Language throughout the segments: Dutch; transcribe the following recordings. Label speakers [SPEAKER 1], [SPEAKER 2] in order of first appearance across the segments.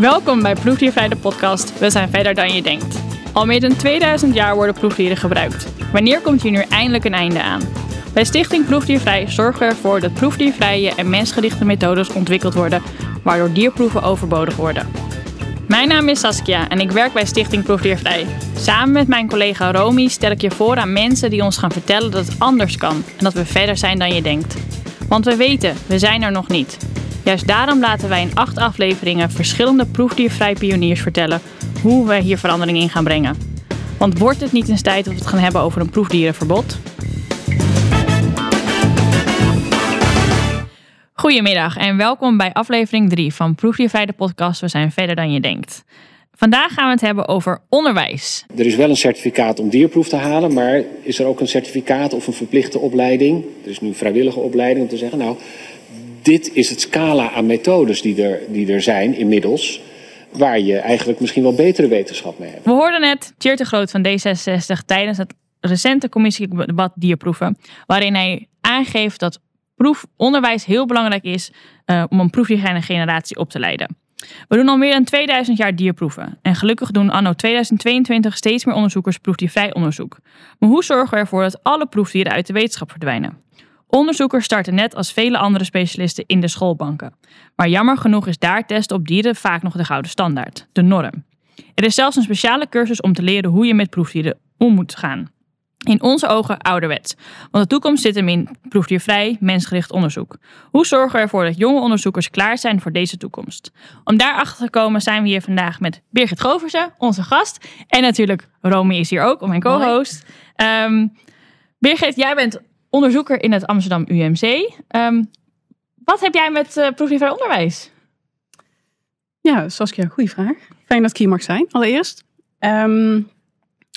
[SPEAKER 1] Welkom bij Proefdiervrij de podcast We zijn verder dan je denkt. Al meer dan 2000 jaar worden proefdieren gebruikt. Wanneer komt hier nu eindelijk een einde aan? Bij Stichting Proefdiervrij zorgen we ervoor dat proefdiervrije en mensgerichte methodes ontwikkeld worden, waardoor dierproeven overbodig worden. Mijn naam is Saskia en ik werk bij Stichting Proefdiervrij. Samen met mijn collega Romy stel ik je voor aan mensen die ons gaan vertellen dat het anders kan en dat we verder zijn dan je denkt. Want we weten, we zijn er nog niet. Juist daarom laten wij in acht afleveringen verschillende proefdiervrij pioniers vertellen hoe wij hier verandering in gaan brengen. Want wordt het niet eens tijd dat we het gaan hebben over een proefdierenverbod? Goedemiddag en welkom bij aflevering 3 van Proefdiervrij de podcast We zijn verder dan je denkt. Vandaag gaan we het hebben over onderwijs.
[SPEAKER 2] Er is wel een certificaat om dierproef te halen, maar is er ook een certificaat of een verplichte opleiding? Er is nu vrijwillige opleiding om te zeggen, nou, dit is het scala aan methodes die er, die er zijn inmiddels, waar je eigenlijk misschien wel betere wetenschap mee hebt.
[SPEAKER 1] We hoorden net Tjeerd de Groot van D66 tijdens het recente commissiedebat dierproeven, waarin hij aangeeft dat proefonderwijs heel belangrijk is uh, om een proefhygiëne generatie op te leiden. We doen al meer dan 2000 jaar dierproeven. En gelukkig doen anno 2022 steeds meer onderzoekers proefdiervrij onderzoek. Maar hoe zorgen we ervoor dat alle proefdieren uit de wetenschap verdwijnen? Onderzoekers starten net als vele andere specialisten in de schoolbanken. Maar jammer genoeg is daar testen op dieren vaak nog de gouden standaard, de norm. Er is zelfs een speciale cursus om te leren hoe je met proefdieren om moet gaan. In onze ogen ouderwets, want de toekomst zit hem in proefdiervrij, mensgericht onderzoek. Hoe zorgen we ervoor dat jonge onderzoekers klaar zijn voor deze toekomst? Om daarachter te komen zijn we hier vandaag met Birgit Goversen, onze gast. En natuurlijk Romy is hier ook, mijn co-host. Um, Birgit, jij bent onderzoeker in het Amsterdam UMC. Ehm, wat heb jij met uh, proefdiervrij onderwijs?
[SPEAKER 3] Ja, Saskia, goede vraag. Fijn dat ik hier mag zijn, allereerst. Um,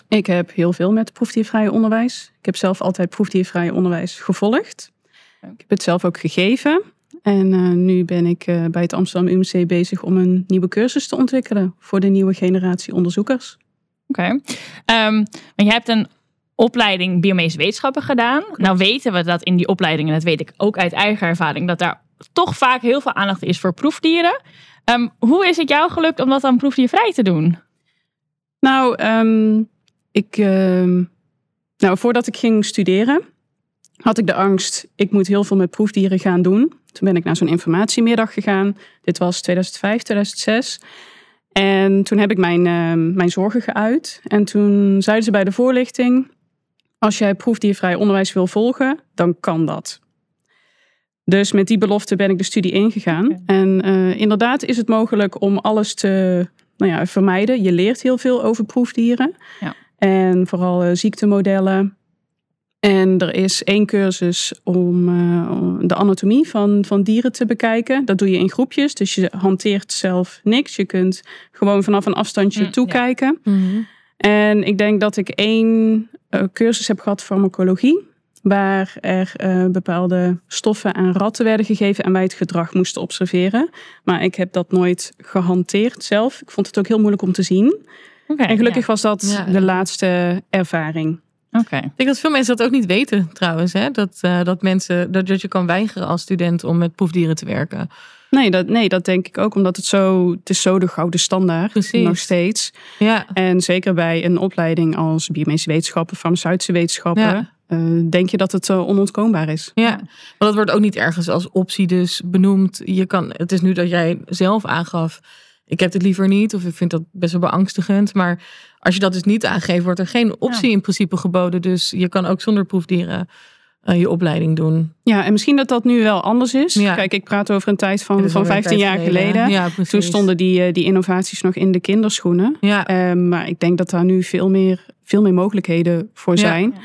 [SPEAKER 3] ik heb heel veel met proefdiervrij onderwijs. Ik heb zelf altijd proefdiervrij onderwijs gevolgd. Ik heb het zelf ook gegeven. En uh, nu ben ik uh, bij het Amsterdam UMC bezig om een nieuwe cursus te ontwikkelen voor de nieuwe generatie onderzoekers.
[SPEAKER 1] Oké. Okay. Um, maar je hebt een opleiding biomedische wetenschappen gedaan. Nou weten we dat in die opleiding, en dat weet ik ook uit eigen ervaring, dat daar toch vaak heel veel aandacht is voor proefdieren. Um, hoe is het jou gelukt om dat dan proefdiervrij te doen?
[SPEAKER 3] Nou, um, ik, uh, nou, voordat ik ging studeren, had ik de angst, ik moet heel veel met proefdieren gaan doen. Toen ben ik naar zo'n informatiemiddag gegaan. Dit was 2005, 2006. En toen heb ik mijn, uh, mijn zorgen geuit. En toen zeiden ze bij de voorlichting, als jij proefdiervrij onderwijs wil volgen, dan kan dat. Dus met die belofte ben ik de studie ingegaan. Okay. En uh, inderdaad is het mogelijk om alles te nou ja, vermijden. Je leert heel veel over proefdieren. Ja. En vooral uh, ziektemodellen. En er is één cursus om uh, de anatomie van, van dieren te bekijken. Dat doe je in groepjes, dus je hanteert zelf niks. Je kunt gewoon vanaf een afstandje mm, toekijken. Ja. Mm -hmm. En ik denk dat ik één uh, cursus heb gehad farmacologie. Waar er uh, bepaalde stoffen aan ratten werden gegeven en wij het gedrag moesten observeren. Maar ik heb dat nooit gehanteerd zelf. Ik vond het ook heel moeilijk om te zien. Okay, en gelukkig ja. was dat ja. de laatste ervaring.
[SPEAKER 4] Okay. Ik denk dat veel mensen dat ook niet weten trouwens. Hè? Dat, uh, dat, mensen, dat, dat je kan weigeren als student om met proefdieren te werken.
[SPEAKER 3] Nee dat, nee, dat denk ik ook. Omdat het zo, het is zo de gouden standaard Precies. nog steeds. Ja. En zeker bij een opleiding als biomedische wetenschappen, farmaceutische wetenschappen. Ja. Uh, denk je dat het uh, onontkoombaar is.
[SPEAKER 4] Ja, maar dat wordt ook niet ergens als optie dus benoemd. Je kan, het is nu dat jij zelf aangaf ik heb het liever niet of ik vind dat best wel beangstigend. Maar als je dat dus niet aangeeft, wordt er geen optie ja. in principe geboden. Dus je kan ook zonder proefdieren je opleiding doen.
[SPEAKER 3] Ja, en misschien dat dat nu wel anders is. Ja. Kijk, ik praat over een tijd van, van 15 jaar geleden. Ja, Toen stonden die, uh, die innovaties nog in de kinderschoenen. Ja. Uh, maar ik denk dat daar nu veel meer, veel meer mogelijkheden voor zijn.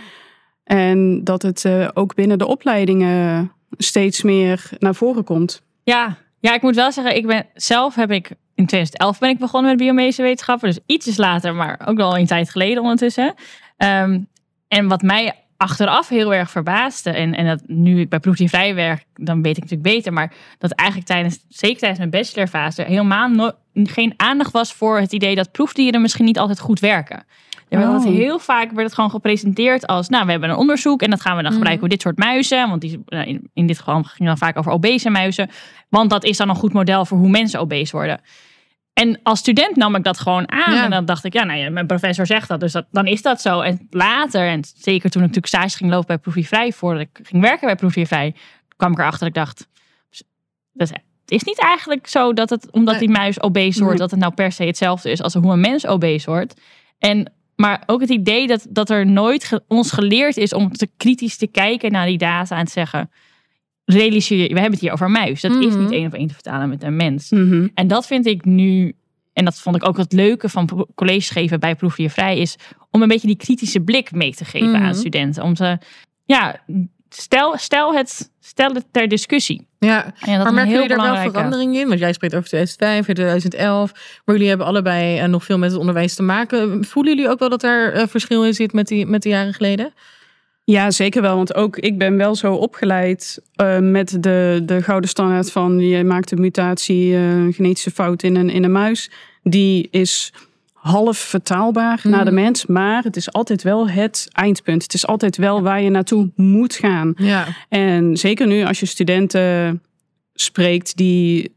[SPEAKER 3] En dat het uh, ook binnen de opleidingen steeds meer naar voren komt.
[SPEAKER 1] Ja, ja, ik moet wel zeggen, ik ben zelf heb ik in 2011 ben ik begonnen met biomedische wetenschappen. Dus ietsjes later, maar ook al een tijd geleden ondertussen. Um, en wat mij achteraf heel erg verbaasde. En, en dat nu ik bij proefdiervrij werk, dan weet ik natuurlijk beter. Maar dat eigenlijk tijdens, zeker tijdens mijn bachelorfase, helemaal no, geen aandacht was voor het idee dat proefdieren misschien niet altijd goed werken. Er werd oh. heel vaak werd het gewoon gepresenteerd als, nou, we hebben een onderzoek en dat gaan we dan gebruiken voor dit soort muizen. Want die, in, in dit geval ging dan vaak over obese muizen. Want dat is dan een goed model voor hoe mensen obese worden. En als student nam ik dat gewoon aan.
[SPEAKER 4] Ja.
[SPEAKER 1] En dan dacht ik, ja, nou ja, mijn professor zegt dat, dus dat, dan is dat zo. En later, en zeker toen ik natuurlijk stage ging lopen bij Proefvrij, voordat ik ging werken bij Proefvrij, kwam ik erachter dat ik dacht, dat het is niet eigenlijk zo dat het, omdat die muis obese wordt, dat het nou per se hetzelfde is als hoe een mens obese wordt. En, maar ook het idee dat, dat er nooit ge- ons geleerd is om te kritisch te kijken naar die data en te zeggen, realiseer je, we hebben het hier over een muis. Dat is niet één op één te vertalen met een mens.
[SPEAKER 3] Mhm.
[SPEAKER 1] En dat vind ik nu, en dat vond ik ook het leuke van pro- college geven bij Proefdiervrij, is om een beetje die kritische blik mee te geven
[SPEAKER 4] Mhm.
[SPEAKER 1] aan studenten. Om ze, ja, stel, stel, het, stel het ter discussie.
[SPEAKER 4] Ja, maar merken jullie daar wel verandering in? Want jij spreekt over 2005, 2011. Maar jullie hebben allebei eh, nog veel met het onderwijs te maken. Voelen jullie ook wel dat er eh, verschil in zit met die, met de jaren geleden?
[SPEAKER 3] Ja, zeker wel. Want ook ik ben wel zo opgeleid eh, met de, de gouden standaard van je maakt een mutatie, eh, een genetische fout in een, in een muis. Die is half vertaalbaar naar de
[SPEAKER 4] Mhm.
[SPEAKER 3] mens, maar het is altijd wel het eindpunt. Het is altijd wel waar je naartoe moet gaan.
[SPEAKER 4] Ja.
[SPEAKER 3] En zeker nu als je studenten spreekt die,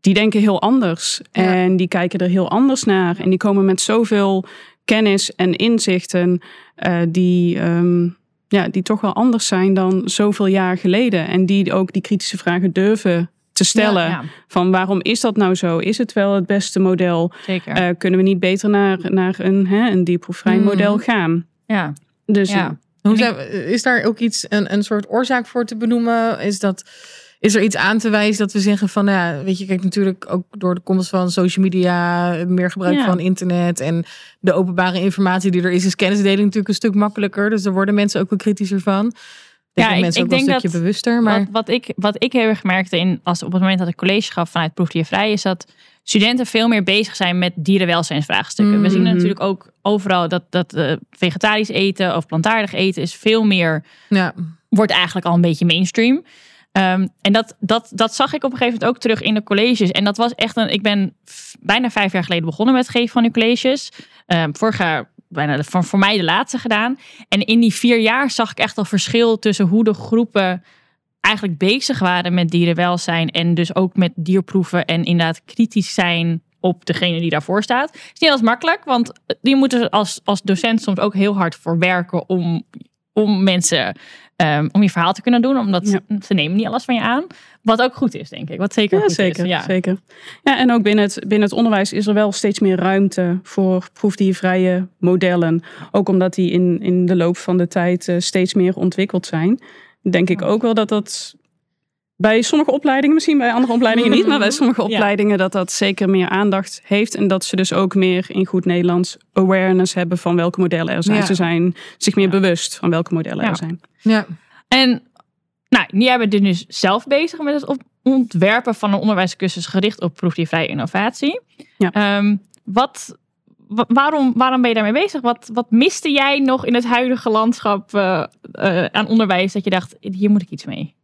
[SPEAKER 3] die denken heel anders.
[SPEAKER 4] Ja.
[SPEAKER 3] En die kijken er heel anders naar. En die komen met zoveel kennis en inzichten eh, die, ehm, ja, die toch wel anders zijn dan zoveel jaar geleden. En die ook die kritische vragen durven te stellen.
[SPEAKER 1] Ja, ja,
[SPEAKER 3] Van waarom is dat nou zo? Is het wel het beste model?
[SPEAKER 1] zeker.
[SPEAKER 3] Eh, kunnen we niet beter naar, naar een, hè, een dierproefvrij
[SPEAKER 4] Mhm.
[SPEAKER 3] model gaan?
[SPEAKER 1] ja,
[SPEAKER 3] Dus
[SPEAKER 1] ja.
[SPEAKER 4] Hoe zijn, is daar ook iets, een, een soort oorzaak voor te benoemen? Is, dat, is er iets aan te wijzen dat we zeggen van, nou ja, weet je, kijk natuurlijk ook door de komst van social media, meer gebruik
[SPEAKER 1] Ja.
[SPEAKER 4] van internet en de openbare informatie die er is, is kennisdeling natuurlijk een stuk makkelijker. Dus daar worden mensen ook wel kritischer van. Denk
[SPEAKER 1] Ja, ik-
[SPEAKER 4] mensen
[SPEAKER 1] ik
[SPEAKER 4] ook wel een
[SPEAKER 1] denk
[SPEAKER 4] stukje
[SPEAKER 1] dat-
[SPEAKER 4] bewuster, maar
[SPEAKER 1] Wat, wat, ik, wat ik heel erg merkte in, als, op het moment dat ik college gaf vanuit Proefdiervrij, is dat studenten veel meer bezig zijn met dierenwelzijnsvraagstukken. We zien
[SPEAKER 3] Mhm.
[SPEAKER 1] natuurlijk ook overal dat, dat eh, vegetarisch eten of plantaardig eten is veel meer
[SPEAKER 4] ja.
[SPEAKER 1] wordt eigenlijk al een beetje mainstream. Ehm, en dat, dat, dat zag ik op een gegeven moment ook terug in de colleges. En dat was echt een. Ik ben bijna vijf jaar geleden begonnen met het geven van die colleges. Ehm, vorig jaar bijna de, voor, voor mij de laatste gedaan. En in die vier jaar zag ik echt al verschil tussen hoe de groepen eigenlijk bezig waren met dierenwelzijn. En dus ook met dierproeven. En inderdaad kritisch zijn op degene die daarvoor staat. Het is niet als makkelijk, want die moeten als, als docent soms ook heel hard voor werken om, om mensen Ehm, om je verhaal te kunnen doen, omdat
[SPEAKER 3] Ja.
[SPEAKER 1] ze nemen niet alles van je aan. Wat ook goed is, denk ik. Wat zeker
[SPEAKER 3] Ja,
[SPEAKER 1] goed
[SPEAKER 3] zeker,
[SPEAKER 1] is. Ja.
[SPEAKER 3] zeker. Ja, en ook binnen het, binnen het onderwijs is er wel steeds meer ruimte voor proefdiervrije modellen. Ook omdat die in, in de loop van de tijd eh, steeds meer ontwikkeld zijn. Denk ik ook wel dat dat bij sommige opleidingen, misschien bij andere opleidingen niet, maar bij sommige
[SPEAKER 1] Ja.
[SPEAKER 3] opleidingen dat dat zeker meer aandacht heeft. En dat ze dus ook meer in goed Nederlands awareness hebben van welke modellen er zijn.
[SPEAKER 4] Ja.
[SPEAKER 3] Ze zijn zich meer
[SPEAKER 1] Ja.
[SPEAKER 3] bewust van welke modellen
[SPEAKER 1] Ja.
[SPEAKER 3] er zijn.
[SPEAKER 4] Ja.
[SPEAKER 1] En nou, jij bent dus zelf bezig met het ontwerpen van een onderwijscursus gericht op proefdiervrije innovatie.
[SPEAKER 3] Ja.
[SPEAKER 1] Ehm, wat, wa- waarom, waarom ben je daarmee bezig? Wat, wat miste jij nog in het huidige landschap eh, eh, aan onderwijs dat je dacht, hier moet ik iets mee?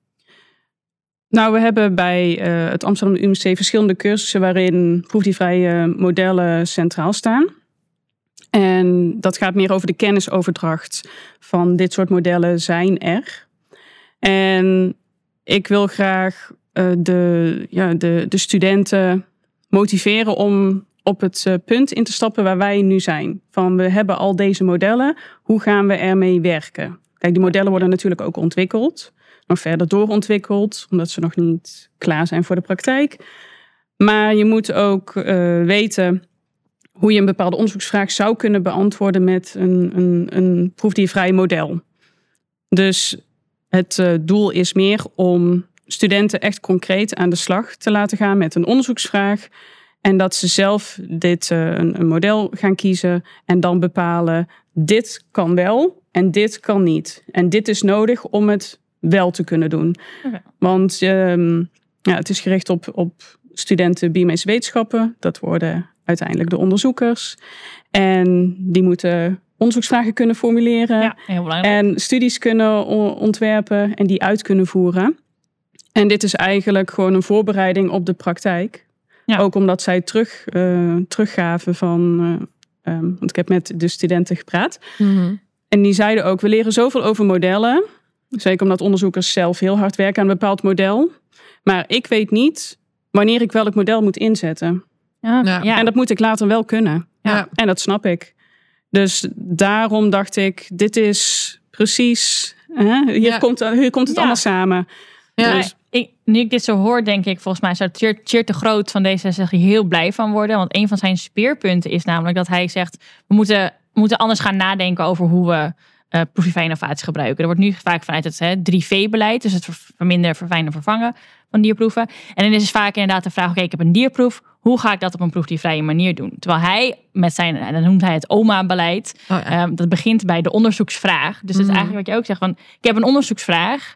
[SPEAKER 3] Nou, we hebben bij eh, het Amsterdam UMC verschillende cursussen waarin proefdiervrije modellen centraal staan. En dat gaat meer over de kennisoverdracht van dit soort modellen zijn er. En ik wil graag eh, de, ja, de, de studenten motiveren om op het eh, punt in te stappen waar wij nu zijn. Van we hebben al deze modellen, hoe gaan we ermee werken? Kijk, die modellen worden natuurlijk ook ontwikkeld verder doorontwikkeld, omdat ze nog niet klaar zijn voor de praktijk. Maar je moet ook eh, weten hoe je een bepaalde onderzoeksvraag zou kunnen beantwoorden met een, een, een proefdiervrij model. Dus het eh, doel is meer om studenten echt concreet aan de slag te laten gaan met een onderzoeksvraag. En dat ze zelf dit eh, een model gaan kiezen en dan bepalen: dit kan wel en dit kan niet. En dit is nodig om het wel te kunnen doen. Want ehm, ja, het is gericht op, op studenten biomedische wetenschappen. Dat worden uiteindelijk de onderzoekers. En die moeten onderzoeksvragen kunnen formuleren.
[SPEAKER 1] Ja, heel belangrijk.
[SPEAKER 3] En studies kunnen ontwerpen en die uit kunnen voeren. En dit is eigenlijk gewoon een voorbereiding op de praktijk.
[SPEAKER 1] Ja.
[SPEAKER 3] Ook omdat zij terug, eh, teruggaven van. eh, ehm, want ik heb met de studenten gepraat.
[SPEAKER 4] Mhm.
[SPEAKER 3] En die zeiden ook: we leren zoveel over modellen. Zeker omdat onderzoekers zelf heel hard werken aan een bepaald model. Maar ik weet niet wanneer ik welk model moet inzetten.
[SPEAKER 1] Ja,
[SPEAKER 4] Ja.
[SPEAKER 3] En dat moet ik later wel kunnen.
[SPEAKER 4] Ja.
[SPEAKER 3] En dat snap ik. Dus daarom dacht ik, dit is precies... Hè? Hier,
[SPEAKER 4] Ja.
[SPEAKER 3] komt, hier komt het
[SPEAKER 1] Ja.
[SPEAKER 3] allemaal samen.
[SPEAKER 4] Ja.
[SPEAKER 3] Dus-
[SPEAKER 1] ik, nu ik dit zo hoor, denk ik volgens mij zou Tjeerd de Groot van D66 hier heel blij van worden. Want een van zijn speerpunten is namelijk dat hij zegt: we moeten, we moeten anders gaan nadenken over hoe we eh proefvrije innovatie gebruiken. Er wordt nu vaak vanuit het hè, 3V-beleid, dus het ver- verminderen, verfijnen, vervangen van dierproeven. En dan is het vaak inderdaad de vraag: oké, ik heb een dierproef. Hoe ga ik dat op een proefdiervrije manier doen? Terwijl hij met zijn, en dan noemt hij het OMA-beleid,
[SPEAKER 4] Oh, ja.
[SPEAKER 1] Ehm, dat begint bij de onderzoeksvraag. Dus dat is
[SPEAKER 4] Mhm.
[SPEAKER 1] eigenlijk wat je ook zegt. Van, ik heb een onderzoeksvraag.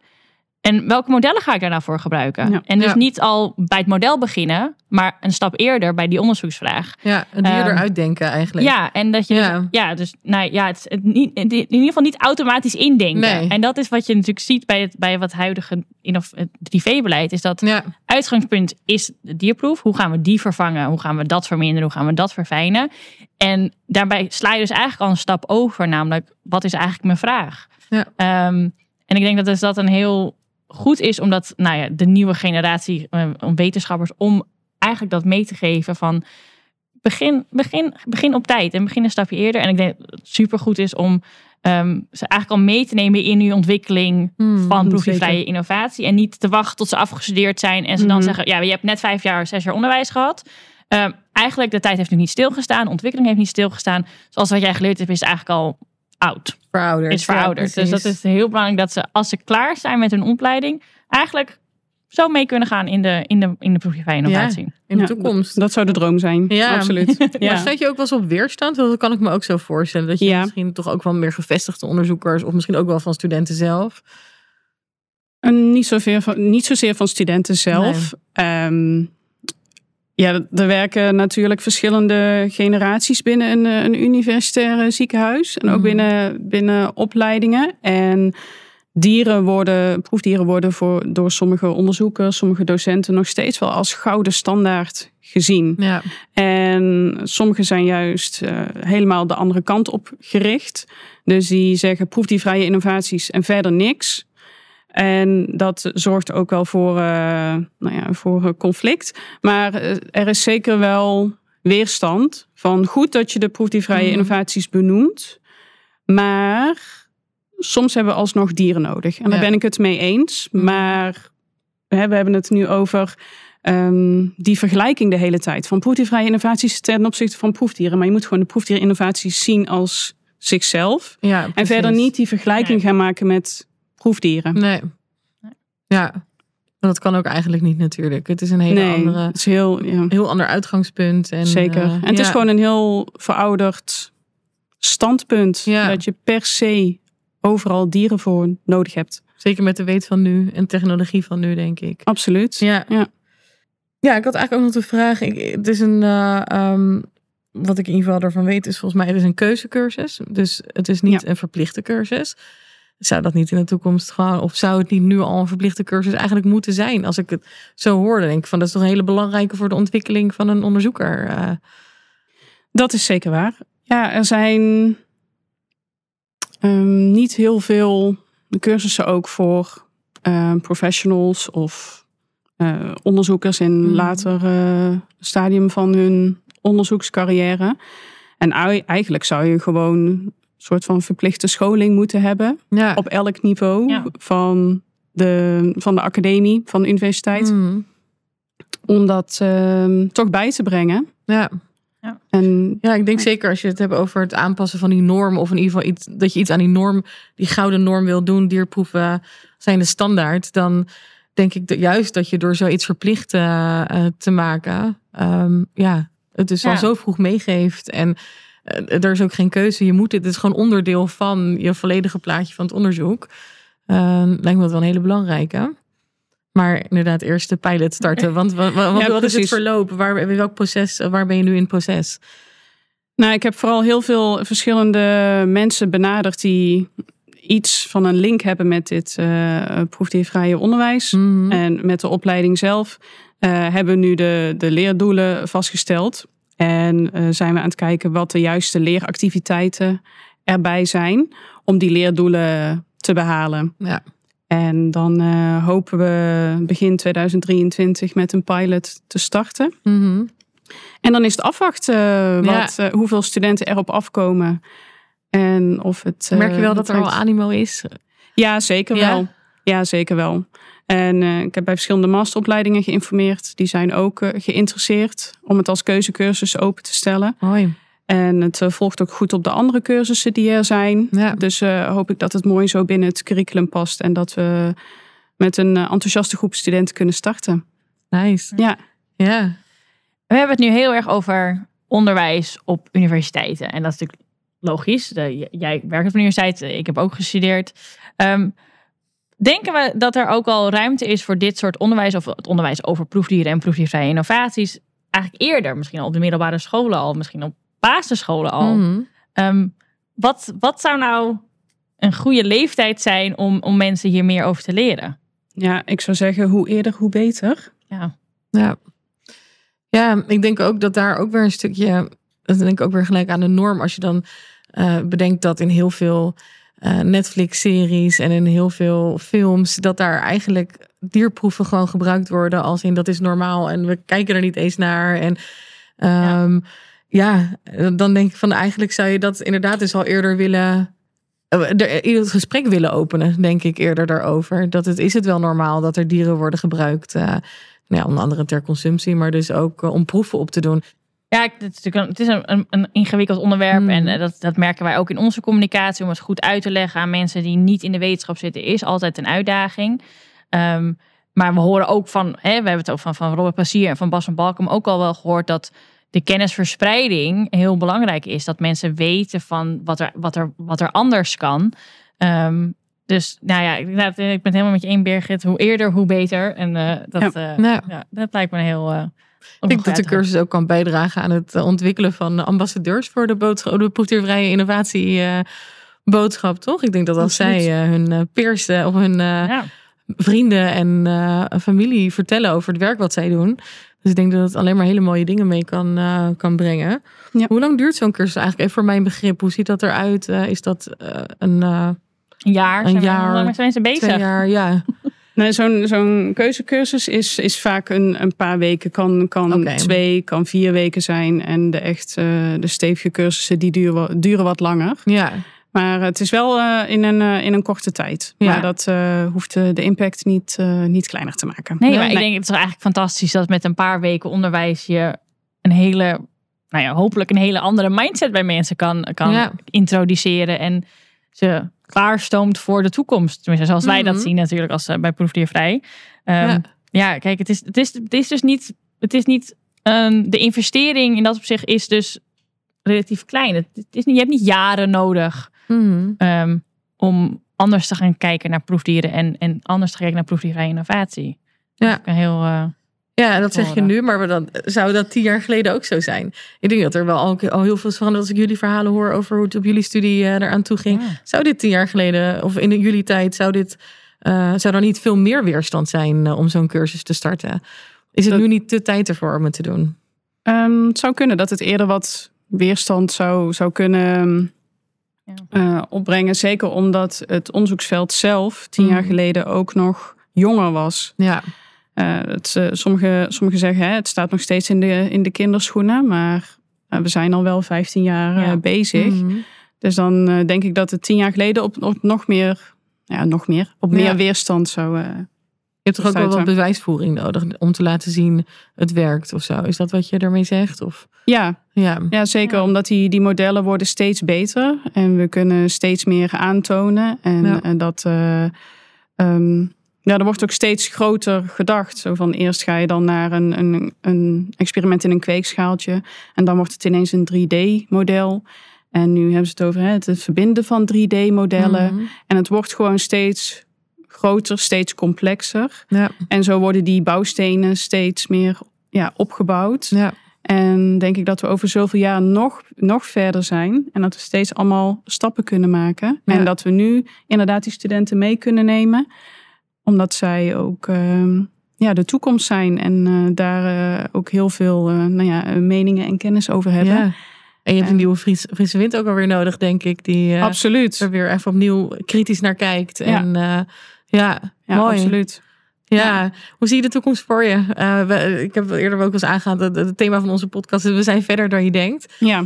[SPEAKER 1] En welke modellen ga ik daar nou voor gebruiken?
[SPEAKER 3] Ja.
[SPEAKER 1] En dus
[SPEAKER 4] Ja.
[SPEAKER 1] niet al bij het model beginnen, maar een stap eerder bij die onderzoeksvraag.
[SPEAKER 4] ja, een dier
[SPEAKER 1] Ehm,
[SPEAKER 4] eruit denken eigenlijk.
[SPEAKER 1] Ja, en dat je
[SPEAKER 4] Ja.
[SPEAKER 1] Dus, ja, dus nou ja, het, is het niet, in ieder geval niet automatisch indenken.
[SPEAKER 4] Nee.
[SPEAKER 1] En dat is wat je natuurlijk ziet bij het bij wat huidige innov- het 3V-beleid, is dat
[SPEAKER 4] Ja.
[SPEAKER 1] uitgangspunt is de dierproef. Hoe gaan we die vervangen? Hoe gaan we dat verminderen? Hoe gaan we dat verfijnen? En daarbij sla je dus eigenlijk al een stap over, namelijk wat is eigenlijk mijn vraag?
[SPEAKER 4] Ja.
[SPEAKER 1] Ehm, en ik denk dat dus dat een heel goed is, omdat nou ja, de nieuwe generatie eh, om wetenschappers om eigenlijk dat mee te geven van begin, begin, begin op tijd en begin een stapje eerder. En ik denk dat het supergoed is om ehm, ze eigenlijk al mee te nemen in uw ontwikkeling
[SPEAKER 4] Hmm,
[SPEAKER 1] van proefvrije innovatie. En niet te wachten tot ze afgestudeerd zijn en ze dan
[SPEAKER 3] Mhm.
[SPEAKER 1] zeggen: Ja, je hebt net vijf jaar, zes jaar onderwijs gehad. Ehm, eigenlijk, de tijd heeft nu niet stilgestaan, de ontwikkeling heeft niet stilgestaan. Zoals wat jij geleerd hebt, is eigenlijk al oud.
[SPEAKER 4] Verouderd.
[SPEAKER 1] Is verouderd.
[SPEAKER 4] Ja,
[SPEAKER 1] dus dat is heel belangrijk dat ze, als ze klaar zijn met hun opleiding, eigenlijk zo mee kunnen gaan in de, in de, in de proefvrije innovatie.
[SPEAKER 4] in de
[SPEAKER 3] Ja,
[SPEAKER 4] toekomst.
[SPEAKER 3] Dat zou de droom zijn.
[SPEAKER 4] Ja.
[SPEAKER 3] Absoluut.
[SPEAKER 4] Maar
[SPEAKER 3] Ja.
[SPEAKER 4] zet je ook wel eens op weerstand? Want dat kan ik me ook zo voorstellen. Dat je
[SPEAKER 3] Ja.
[SPEAKER 4] misschien toch ook wel meer gevestigde onderzoekers... of misschien ook wel van studenten zelf...
[SPEAKER 3] En niet, zozeer van, niet zozeer van studenten zelf. Ehm, ja, er werken natuurlijk verschillende generaties binnen een, eh, een universitair ziekenhuis. En ook
[SPEAKER 4] Mhm.
[SPEAKER 3] binnen, binnen opleidingen. En dieren worden, proefdieren worden voor, door sommige onderzoekers, sommige docenten nog steeds wel als gouden standaard gezien.
[SPEAKER 4] Ja.
[SPEAKER 3] En sommige zijn juist eh, helemaal de andere kant op gericht. Dus die zeggen proef die vrije innovaties en verder niks. En dat zorgt ook wel voor, eh, nou ja, voor eh, conflict. Maar eh, er is zeker wel weerstand van goed dat je de proef die vrije
[SPEAKER 4] Mhm.
[SPEAKER 3] innovaties benoemt. Maar soms hebben we alsnog dieren nodig. En daar
[SPEAKER 4] Ja.
[SPEAKER 3] ben ik het mee eens.
[SPEAKER 4] Mhm.
[SPEAKER 3] Maar hè, we hebben het nu over ehm, die vergelijking de hele tijd. Van proefdiervrije innovaties ten opzichte van proefdieren. Maar je moet gewoon de proefdierinnovaties zien als zichzelf.
[SPEAKER 4] ja
[SPEAKER 3] En verder niet die vergelijking gaan maken met proefdieren.
[SPEAKER 4] Nee. Ja. Maar dat kan ook eigenlijk niet natuurlijk. Het is een hele
[SPEAKER 3] nee,
[SPEAKER 4] andere...
[SPEAKER 3] het is heel... Ja.
[SPEAKER 4] Heel ander uitgangspunt. En,
[SPEAKER 3] Zeker.
[SPEAKER 4] eh,
[SPEAKER 3] en het is gewoon een heel verouderd standpunt.
[SPEAKER 4] Ja.
[SPEAKER 3] Dat je per se overal dieren voor nodig hebt.
[SPEAKER 4] Zeker met de weet van nu en technologie van nu, denk ik.
[SPEAKER 3] Absoluut.
[SPEAKER 4] Ja.
[SPEAKER 3] Ja.
[SPEAKER 4] Ja, ik had eigenlijk ook nog de vraag. Ik, het is een. eh, ehm, wat ik in ieder geval ervan weet, is volgens mij het is een keuzecursus. Dus het is niet
[SPEAKER 3] Ja.
[SPEAKER 4] een verplichte cursus. Zou dat niet in de toekomst gewoon, of zou het niet nu al een verplichte cursus eigenlijk moeten zijn? Als ik het zo hoorde, denk ik van dat is toch een hele belangrijke voor de ontwikkeling van een onderzoeker. eh.
[SPEAKER 3] Dat is zeker waar. Ja, er zijn ehm, niet heel veel cursussen ook voor eh, professionals of eh, onderzoekers in
[SPEAKER 4] Mhm.
[SPEAKER 3] later eh, stadium van hun onderzoekscarrière. En ei- eigenlijk zou je gewoon een soort van verplichte scholing moeten hebben
[SPEAKER 4] ja.
[SPEAKER 3] op elk niveau
[SPEAKER 1] Ja.
[SPEAKER 3] van, de, van de academie, van de universiteit,
[SPEAKER 4] Mhm.
[SPEAKER 3] om dat ehm, toch bij te brengen.
[SPEAKER 4] ja.
[SPEAKER 3] En
[SPEAKER 4] Ja, ik denk zeker als je het hebt over het aanpassen van die norm. Of in ieder geval iets, dat je iets aan die norm, die gouden norm wil doen. Dierproeven zijn de standaard. Dan denk ik dat juist dat je door zoiets verplicht eh, eh, te maken. ehm, ja, het dus al zo vroeg meegeeft. En er is ook geen keuze. Je moet dit. Het is gewoon onderdeel van je volledige plaatje van het onderzoek. Eh, lijkt me dat wel een hele belangrijke. Maar inderdaad, eerst de pilot starten. Want wat, wat, wat
[SPEAKER 3] Ja,
[SPEAKER 4] is het verloop? Waar, welk proces, waar ben je nu in het proces?
[SPEAKER 3] Nou, ik heb vooral heel veel verschillende mensen benaderd die iets van een link hebben met dit eh proefdiervrije onderwijs.
[SPEAKER 4] Mhm.
[SPEAKER 3] En met de opleiding zelf eh, hebben we nu de, de leerdoelen vastgesteld. En eh, zijn we aan het kijken wat de juiste leeractiviteiten erbij zijn om die leerdoelen te behalen.
[SPEAKER 4] Ja.
[SPEAKER 3] En dan eh, hopen we begin 2023 met een pilot te starten.
[SPEAKER 4] Mhm.
[SPEAKER 3] En dan is het afwachten eh, wat, hoeveel studenten erop afkomen. En of het.
[SPEAKER 4] Merk je wel dat er al animo is?
[SPEAKER 3] Ja, zeker
[SPEAKER 4] Ja?
[SPEAKER 3] wel. Ja, zeker wel. En eh, ik heb bij verschillende masteropleidingen geïnformeerd. Die zijn ook eh, geïnteresseerd om het als keuzecursus open te stellen.
[SPEAKER 4] Mooi.
[SPEAKER 3] En het eh, volgt ook goed op de andere cursussen die er zijn.
[SPEAKER 4] Ja.
[SPEAKER 3] Dus hoop ik dat het mooi zo binnen het curriculum past. En dat we met een enthousiaste groep studenten kunnen starten.
[SPEAKER 4] Nice.
[SPEAKER 3] Ja,
[SPEAKER 4] Ja.
[SPEAKER 1] We hebben het nu heel erg over onderwijs op universiteiten. En dat is natuurlijk logisch. Jij werkt op een universiteit, ik heb ook gestudeerd. Ehm, denken we dat er ook al ruimte is voor dit soort onderwijs, of het onderwijs over proefdieren en proefdiervrije innovaties, eigenlijk eerder, misschien al op de middelbare scholen al, misschien op basisscholen al.
[SPEAKER 4] Mhm.
[SPEAKER 1] Ehm, wat, wat zou nou een goede leeftijd zijn om, om mensen hier meer over te leren?
[SPEAKER 3] ja, ik zou zeggen hoe eerder hoe beter.
[SPEAKER 1] Ja.
[SPEAKER 4] Ja. Ja, ik denk ook dat daar ook weer een stukje. Dat denk ik ook weer gelijk aan de norm. Als je dan eh, bedenkt dat in heel veel eh, Netflix-series en in heel veel films. dat daar eigenlijk dierproeven gewoon gebruikt worden. Als in dat is normaal en we kijken er niet eens naar. En ehm, ja. dan denk ik van eigenlijk zou je dat inderdaad dus al eerder willen. eh, er- in het gesprek willen openen, denk ik eerder daarover. Dat het is het wel normaal dat er dieren worden gebruikt. eh, nou ja, onder andere ter consumptie, maar dus ook eh, om proeven op te doen.
[SPEAKER 1] Ja, het is natuurlijk een, het is een, ingewikkeld onderwerp.
[SPEAKER 4] Mm.
[SPEAKER 1] En eh, dat, dat merken wij ook in onze communicatie. Om het goed uit te leggen aan mensen die niet in de wetenschap zitten, is altijd een uitdaging. Ehm, maar we horen ook van, hè, we hebben het ook van, van Robert Passier en van Bas van Balkum ook al wel gehoord dat de kennisverspreiding heel belangrijk is. Dat mensen weten van wat er, wat er, wat er anders kan. Ehm, dus nou ja, ik, ik ben het helemaal met je één, Birgit. Hoe eerder, hoe beter. En eh, dat, eh,
[SPEAKER 4] Ja.
[SPEAKER 1] ja, dat lijkt me een heel...
[SPEAKER 4] Ik denk dat de cursus ook kan bijdragen aan het eh, ontwikkelen van ambassadeurs voor de, boodschap, de proefdiervrije innovatie eh, toch? Ik denk dat als
[SPEAKER 3] Absoluut.
[SPEAKER 4] zij eh, hun peers of hun
[SPEAKER 1] Ja.
[SPEAKER 4] vrienden en familie vertellen over het werk wat zij doen. Dus ik denk dat het alleen maar hele mooie dingen mee kan, kan brengen.
[SPEAKER 3] Ja.
[SPEAKER 4] Hoe lang duurt zo'n cursus eigenlijk? Even voor mijn begrip, hoe ziet dat eruit? Eh, is dat een
[SPEAKER 1] Een jaar.
[SPEAKER 4] Een
[SPEAKER 1] zijn we-
[SPEAKER 4] jaar,
[SPEAKER 1] Hoe lang zijn ze bezig?
[SPEAKER 4] twee jaar? Ja.
[SPEAKER 3] Nee, zo'n zo'n keuzecursus is, is vaak een, een paar weken. Kan, kan twee, kan vier weken zijn. En de echt eh, de stevige cursussen die duren, duren wat langer.
[SPEAKER 4] ja.
[SPEAKER 3] Maar het is wel eh, in, een, eh, in een korte tijd.
[SPEAKER 4] Ja.
[SPEAKER 3] Maar dat hoeft de, impact niet, niet kleiner te maken.
[SPEAKER 1] Nee, maar ik denk het is eigenlijk fantastisch dat met een paar weken onderwijs je een hele, nou ja, hopelijk een hele andere mindset bij mensen kan, kan
[SPEAKER 4] Ja.
[SPEAKER 1] introduceren en ze klaarstoomt voor de toekomst. Tenminste, zoals wij dat
[SPEAKER 4] Mhm.
[SPEAKER 1] zien natuurlijk als eh, bij Proefdiervrij. Ehm,
[SPEAKER 4] Ja.
[SPEAKER 1] ja. kijk, het is, het, is, het is dus niet, het is niet ehm, de investering in dat opzicht is dus relatief klein. Het, het is niet, je hebt niet jaren nodig
[SPEAKER 4] Mhm.
[SPEAKER 1] ehm, om anders te gaan kijken naar proefdieren en, en anders te kijken naar proefdiervrije innovatie.
[SPEAKER 4] Ja.
[SPEAKER 1] Dat is een heel. eh,
[SPEAKER 4] Ja, dat zeg je nu, maar dan zou dat tien jaar geleden ook zo zijn. Ik denk dat er wel al, al heel veel is veranderd als ik jullie verhalen hoor over hoe het op jullie studie eh, eraan toe ging.
[SPEAKER 1] Ja.
[SPEAKER 4] Zou dit tien jaar geleden, of in jullie tijd, zou, dit, eh, zou er niet veel meer weerstand zijn eh, om zo'n cursus te starten? Is het
[SPEAKER 3] Dat-
[SPEAKER 4] nu niet de tijd ervoor om het te doen?
[SPEAKER 3] Ehm, het zou kunnen dat het eerder wat weerstand zou, zou kunnen
[SPEAKER 1] Ja.
[SPEAKER 3] eh, opbrengen. Zeker omdat het onderzoeksveld zelf tien jaar
[SPEAKER 4] Mhm.
[SPEAKER 3] geleden ook nog jonger was.
[SPEAKER 4] Ja,
[SPEAKER 3] Eh, het, eh, sommigen sommige zeggen hè, het staat nog steeds in de, in de kinderschoenen. Maar eh, we zijn al wel 15 jaar
[SPEAKER 1] Ja.
[SPEAKER 3] bezig.
[SPEAKER 4] Mhm.
[SPEAKER 3] Dus dan denk ik dat het tien jaar geleden op, op nog meer, ja, nog meer, op meer
[SPEAKER 4] Ja.
[SPEAKER 3] weerstand zou.
[SPEAKER 4] Je hebt toch ook wel wat bewijsvoering nodig om te laten zien het werkt of zo. Is dat wat je ermee zegt? Of,
[SPEAKER 3] ja,
[SPEAKER 4] ja.
[SPEAKER 3] ja, zeker.
[SPEAKER 1] Ja.
[SPEAKER 3] Omdat die, die modellen worden steeds beter. En we kunnen steeds meer aantonen. En,
[SPEAKER 4] Ja.
[SPEAKER 3] en dat. eh, ehm, ja, er wordt ook steeds groter gedacht. Zo van eerst ga je dan naar een, een, een experiment in een kweekschaaltje. En dan wordt het ineens een 3D-model. En nu hebben ze het over hè, het verbinden van 3D-modellen.
[SPEAKER 4] Mhm.
[SPEAKER 3] En het wordt gewoon steeds groter, steeds complexer.
[SPEAKER 4] Ja,
[SPEAKER 3] En zo worden die bouwstenen steeds meer ja, opgebouwd.
[SPEAKER 4] ja.
[SPEAKER 3] En denk ik dat we over zoveel jaar nog, nog verder zijn. En dat we steeds allemaal stappen kunnen maken. En dat we nu inderdaad die studenten mee kunnen nemen. Omdat zij ook ehm, ja, de toekomst zijn. En eh, daar eh, ook heel veel eh, nou ja, meningen en kennis over hebben.
[SPEAKER 4] ja. En je hebt een
[SPEAKER 3] En-
[SPEAKER 4] nieuwe Fries, Friese wind ook alweer nodig, denk ik. Die
[SPEAKER 3] Absoluut.
[SPEAKER 4] er weer even opnieuw kritisch naar kijkt.
[SPEAKER 3] Ja.
[SPEAKER 4] En eh, ja,
[SPEAKER 3] Ja,
[SPEAKER 4] mooi.
[SPEAKER 3] absoluut.
[SPEAKER 4] Ja, hoe zie je de toekomst voor je? Uh, we, ik heb eerder ook eens aangehaald, het, het thema van onze podcast is we zijn verder dan je denkt.
[SPEAKER 3] Ja.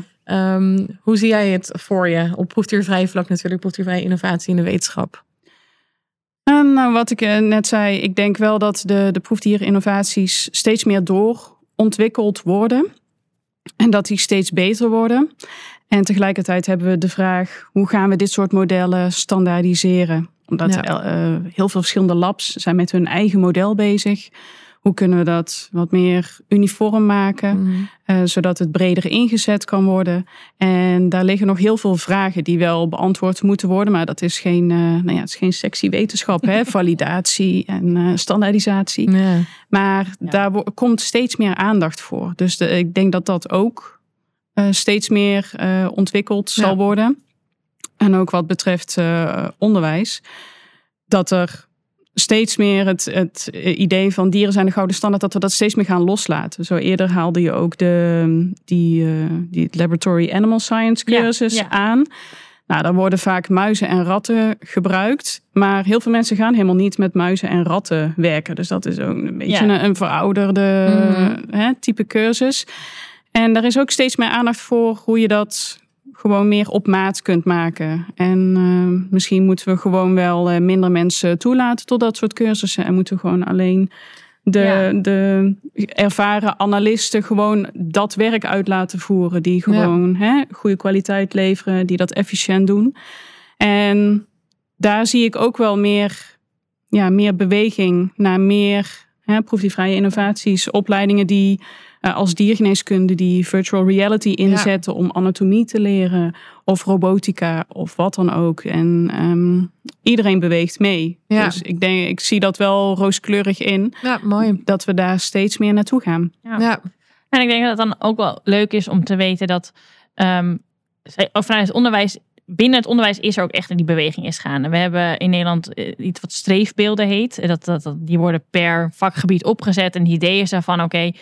[SPEAKER 4] Um, hoe zie jij het voor je? Op proefdiervrije vlak natuurlijk, proefdiervrije innovatie in de wetenschap.
[SPEAKER 3] Nou, wat ik uh, net zei, ik denk wel dat de, de proefdierinnovaties steeds meer doorontwikkeld worden. En dat die steeds beter worden. En tegelijkertijd hebben we de vraag, hoe gaan we dit soort modellen standaardiseren? Omdat ja. uh, heel veel verschillende labs zijn met hun eigen model bezig. Hoe kunnen we dat wat meer uniform maken, mm. uh, zodat het breder ingezet kan worden? En daar liggen nog heel veel vragen die wel beantwoord moeten worden, maar dat is geen, uh, nou ja, het is geen sexy wetenschap, hè? validatie en uh, standaardisatie. Maar ja. daar komt steeds meer aandacht voor. Dus de, ik denk dat dat ook steeds meer ontwikkeld zal worden. En ook wat betreft onderwijs, dat er steeds meer het, het idee van dieren zijn de gouden standaard, dat we dat steeds meer gaan loslaten. Zo eerder haalde je ook de, die, uh, die Laboratory Animal Science cursus ja, ja. aan. Nou, daar worden vaak muizen en ratten gebruikt. Maar heel veel mensen gaan helemaal niet met muizen en ratten werken. Dus dat is ook een beetje ja. een, een, verouderde mm. hè, type cursus. En daar is ook steeds meer aandacht voor hoe je dat gewoon meer op maat kunt maken. En uh, misschien moeten we gewoon wel uh, minder mensen toelaten tot dat soort cursussen. En moeten we gewoon alleen de, ja. de ervaren analisten gewoon dat werk uit laten voeren. Die gewoon ja. hè, goede kwaliteit leveren, die dat efficiënt doen. En daar zie ik ook wel meer, ja, meer beweging naar meer hè, proefdiervrije innovaties, opleidingen die uh, als diergeneeskunde die virtual reality inzetten ja. om anatomie te leren of robotica of wat dan ook. En um, iedereen beweegt mee.
[SPEAKER 4] Ja.
[SPEAKER 3] Dus ik denk, ik zie dat wel rooskleurig in.
[SPEAKER 4] Ja, mooi.
[SPEAKER 3] Dat we daar steeds meer naartoe gaan.
[SPEAKER 1] Ja. ja. En ik denk dat het dan ook wel leuk is om te weten dat um, vanuit het onderwijs binnen het onderwijs is er ook echt die beweging is gaande. We hebben in Nederland iets wat streefbeelden heet. Dat, dat, dat, die worden per vakgebied opgezet. En het idee is daarvan, oké, okay,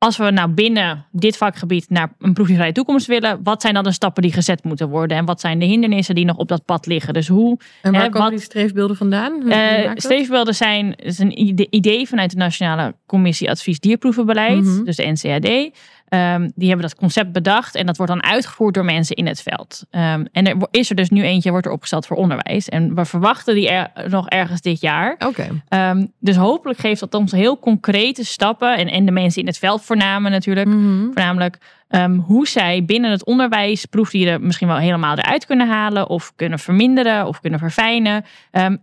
[SPEAKER 1] als we nou binnen dit vakgebied naar een proefvrije toekomst willen, wat zijn dan de stappen die gezet moeten worden? En wat zijn de hindernissen die nog op dat pad liggen? Dus hoe.
[SPEAKER 4] En waar
[SPEAKER 1] hè,
[SPEAKER 4] komen
[SPEAKER 1] wat,
[SPEAKER 4] die streefbeelden vandaan?
[SPEAKER 1] Uh, streefbeelden zijn is een idee vanuit de Nationale Commissie Advies Dierproevenbeleid, mm -hmm. dus de NCAD. Um, die hebben dat concept bedacht en dat wordt dan uitgevoerd door mensen in het veld. Um, en er is er dus nu eentje, wordt er opgesteld voor onderwijs. En we verwachten die er, nog ergens dit jaar.
[SPEAKER 4] Oké.
[SPEAKER 1] Okay. Um, dus hopelijk geeft dat ons heel concrete stappen. En, en de mensen in het veld voornamelijk natuurlijk.
[SPEAKER 4] Mm -hmm.
[SPEAKER 1] Voornamelijk hoe zij binnen het onderwijs proefdieren misschien wel helemaal eruit kunnen halen. Of kunnen verminderen of kunnen verfijnen.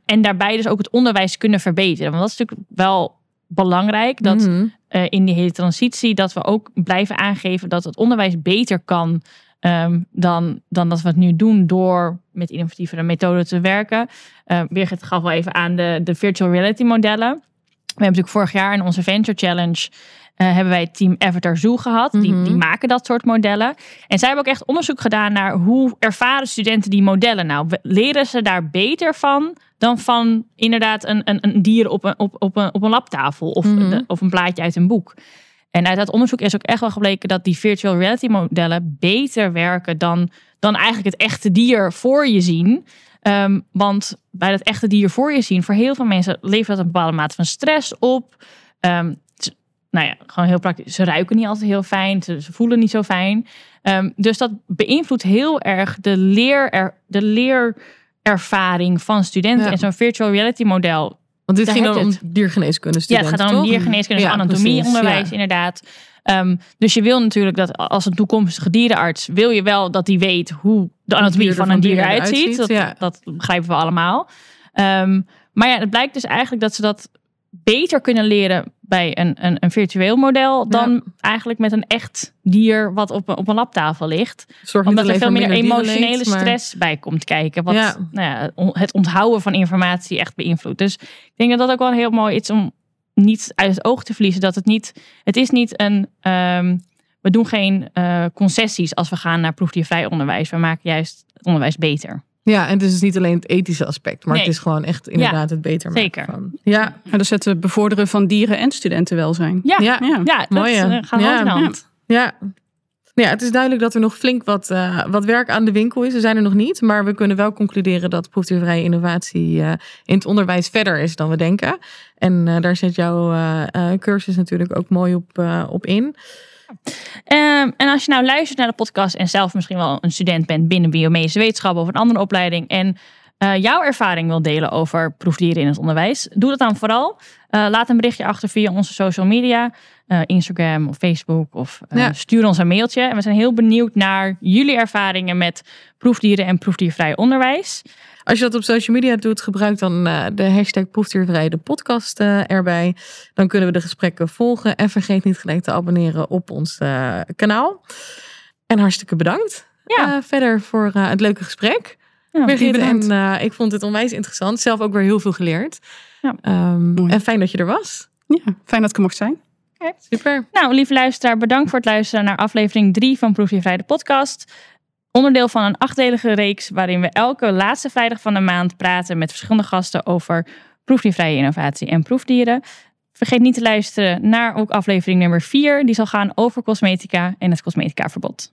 [SPEAKER 1] en daarbij dus ook het onderwijs kunnen verbeteren. Want dat is natuurlijk wel belangrijk. Dat
[SPEAKER 4] Mhm.
[SPEAKER 1] mm -hmm. uh, in die hele transitie dat we ook blijven aangeven dat het onderwijs beter kan um, dan, dan dat we het nu doen door met innovatievere methoden te werken. Uh, Birgit gaf wel even aan de, de virtual reality modellen. We hebben natuurlijk vorig jaar in onze Venture Challenge uh, hebben wij het team Avatar Zoo gehad.
[SPEAKER 4] Mhm.
[SPEAKER 1] Mm -hmm. die, die maken dat soort modellen. En zij hebben ook echt onderzoek gedaan naar hoe ervaren studenten die modellen nou. Leren ze daar beter van dan van inderdaad een, een, een dier op een, op, op, een, op een labtafel of,
[SPEAKER 4] Mhm.
[SPEAKER 1] een, of een plaatje uit een boek. En uit dat onderzoek is ook echt wel gebleken dat die virtual reality modellen beter werken dan, dan eigenlijk het echte dier voor je zien. Um, want bij dat echte dier voor je zien, voor heel veel mensen levert dat een bepaalde mate van stress op. Um, nou ja, gewoon heel praktisch. Ze ruiken niet altijd heel fijn, ze, ze voelen niet zo fijn. Um, dus dat beïnvloedt heel erg de, leer, er, de leerervaring van studenten.
[SPEAKER 4] Ja.
[SPEAKER 1] En zo'n virtual reality model.
[SPEAKER 4] Want dit ging dan om diergeneeskunde
[SPEAKER 1] Ja,
[SPEAKER 4] studenten,
[SPEAKER 1] het gaat dan om diergeneeskunde,
[SPEAKER 4] Ja,
[SPEAKER 1] anatomieonderwijs
[SPEAKER 4] ja.
[SPEAKER 1] inderdaad. Um, dus je wil natuurlijk dat als een toekomstige dierenarts... wil je wel dat die weet hoe de anatomie van een dier eruit ziet. Dat,
[SPEAKER 4] ja.
[SPEAKER 1] dat begrijpen we allemaal. Um, maar ja, het blijkt dus eigenlijk dat ze dat beter kunnen leren bij een, een, een virtueel model dan
[SPEAKER 4] Ja.
[SPEAKER 1] eigenlijk met een echt dier wat op, een- op een labtafel ligt.
[SPEAKER 4] Zorg
[SPEAKER 1] Omdat er veel meer
[SPEAKER 4] minder
[SPEAKER 1] emotionele
[SPEAKER 4] maar-
[SPEAKER 1] stress bij komt kijken. Wat
[SPEAKER 4] Ja.
[SPEAKER 1] Nou ja, het onthouden van informatie echt beïnvloedt. Dus ik denk dat dat ook wel heel mooi is om niet uit het oog te verliezen. Dat het niet, het is niet een, ehm, we doen geen eh, concessies als we gaan naar proefdiervrij onderwijs. We maken juist het onderwijs beter.
[SPEAKER 4] Ja, en het is dus niet alleen het ethische aspect, maar
[SPEAKER 1] Nee.
[SPEAKER 4] het is gewoon echt inderdaad het beter maken
[SPEAKER 1] zeker.
[SPEAKER 4] van. Ja,
[SPEAKER 3] En dus het bevorderen van dieren en studentenwelzijn.
[SPEAKER 1] Ja,
[SPEAKER 4] Ja.
[SPEAKER 1] ja, dat
[SPEAKER 4] mooi,
[SPEAKER 1] eh, gaat
[SPEAKER 4] Ja.
[SPEAKER 1] hand in hand.
[SPEAKER 4] ja. Ja, het is duidelijk dat er nog flink wat, uh, wat werk aan de winkel is. We zijn er nog niet, maar we kunnen wel concluderen dat proefdiervrije innovatie uh, in het onderwijs verder is dan we denken. En uh, daar zet jouw cursus natuurlijk ook mooi op, op in.
[SPEAKER 1] Um, en als je nou luistert naar de podcast en zelf misschien wel een student bent binnen biomedische wetenschappen of een andere opleiding en jouw ervaring wil delen over proefdieren in het onderwijs, doe dat dan vooral. laat een berichtje achter via onze social media uh, Instagram of Facebook of stuur ons een mailtje. En we zijn heel benieuwd naar jullie ervaringen met proefdieren en proefdiervrij onderwijs.
[SPEAKER 4] Als je dat op social media doet, gebruik dan uh, de hashtag proefdiervrij de podcast erbij. Dan kunnen we de gesprekken volgen. En vergeet niet gelijk te abonneren op ons kanaal. En hartstikke bedankt ja. verder voor het leuke gesprek. Ja, Birgit, en ik vond het onwijs interessant. Zelf ook weer heel veel geleerd. Ja. Um, en fijn dat je er was.
[SPEAKER 3] Ja, fijn dat ik er mocht zijn.
[SPEAKER 1] Super. Nou, lieve luisteraar, bedankt voor het luisteren naar aflevering 3 van Proefdiervrij de podcast. Onderdeel van een achtdelige reeks waarin we elke laatste vrijdag van de maand praten met verschillende gasten over proefdiervrije innovatie en proefdieren. Vergeet niet te luisteren naar ook aflevering nummer 4. Die zal gaan over cosmetica en het cosmeticaverbod.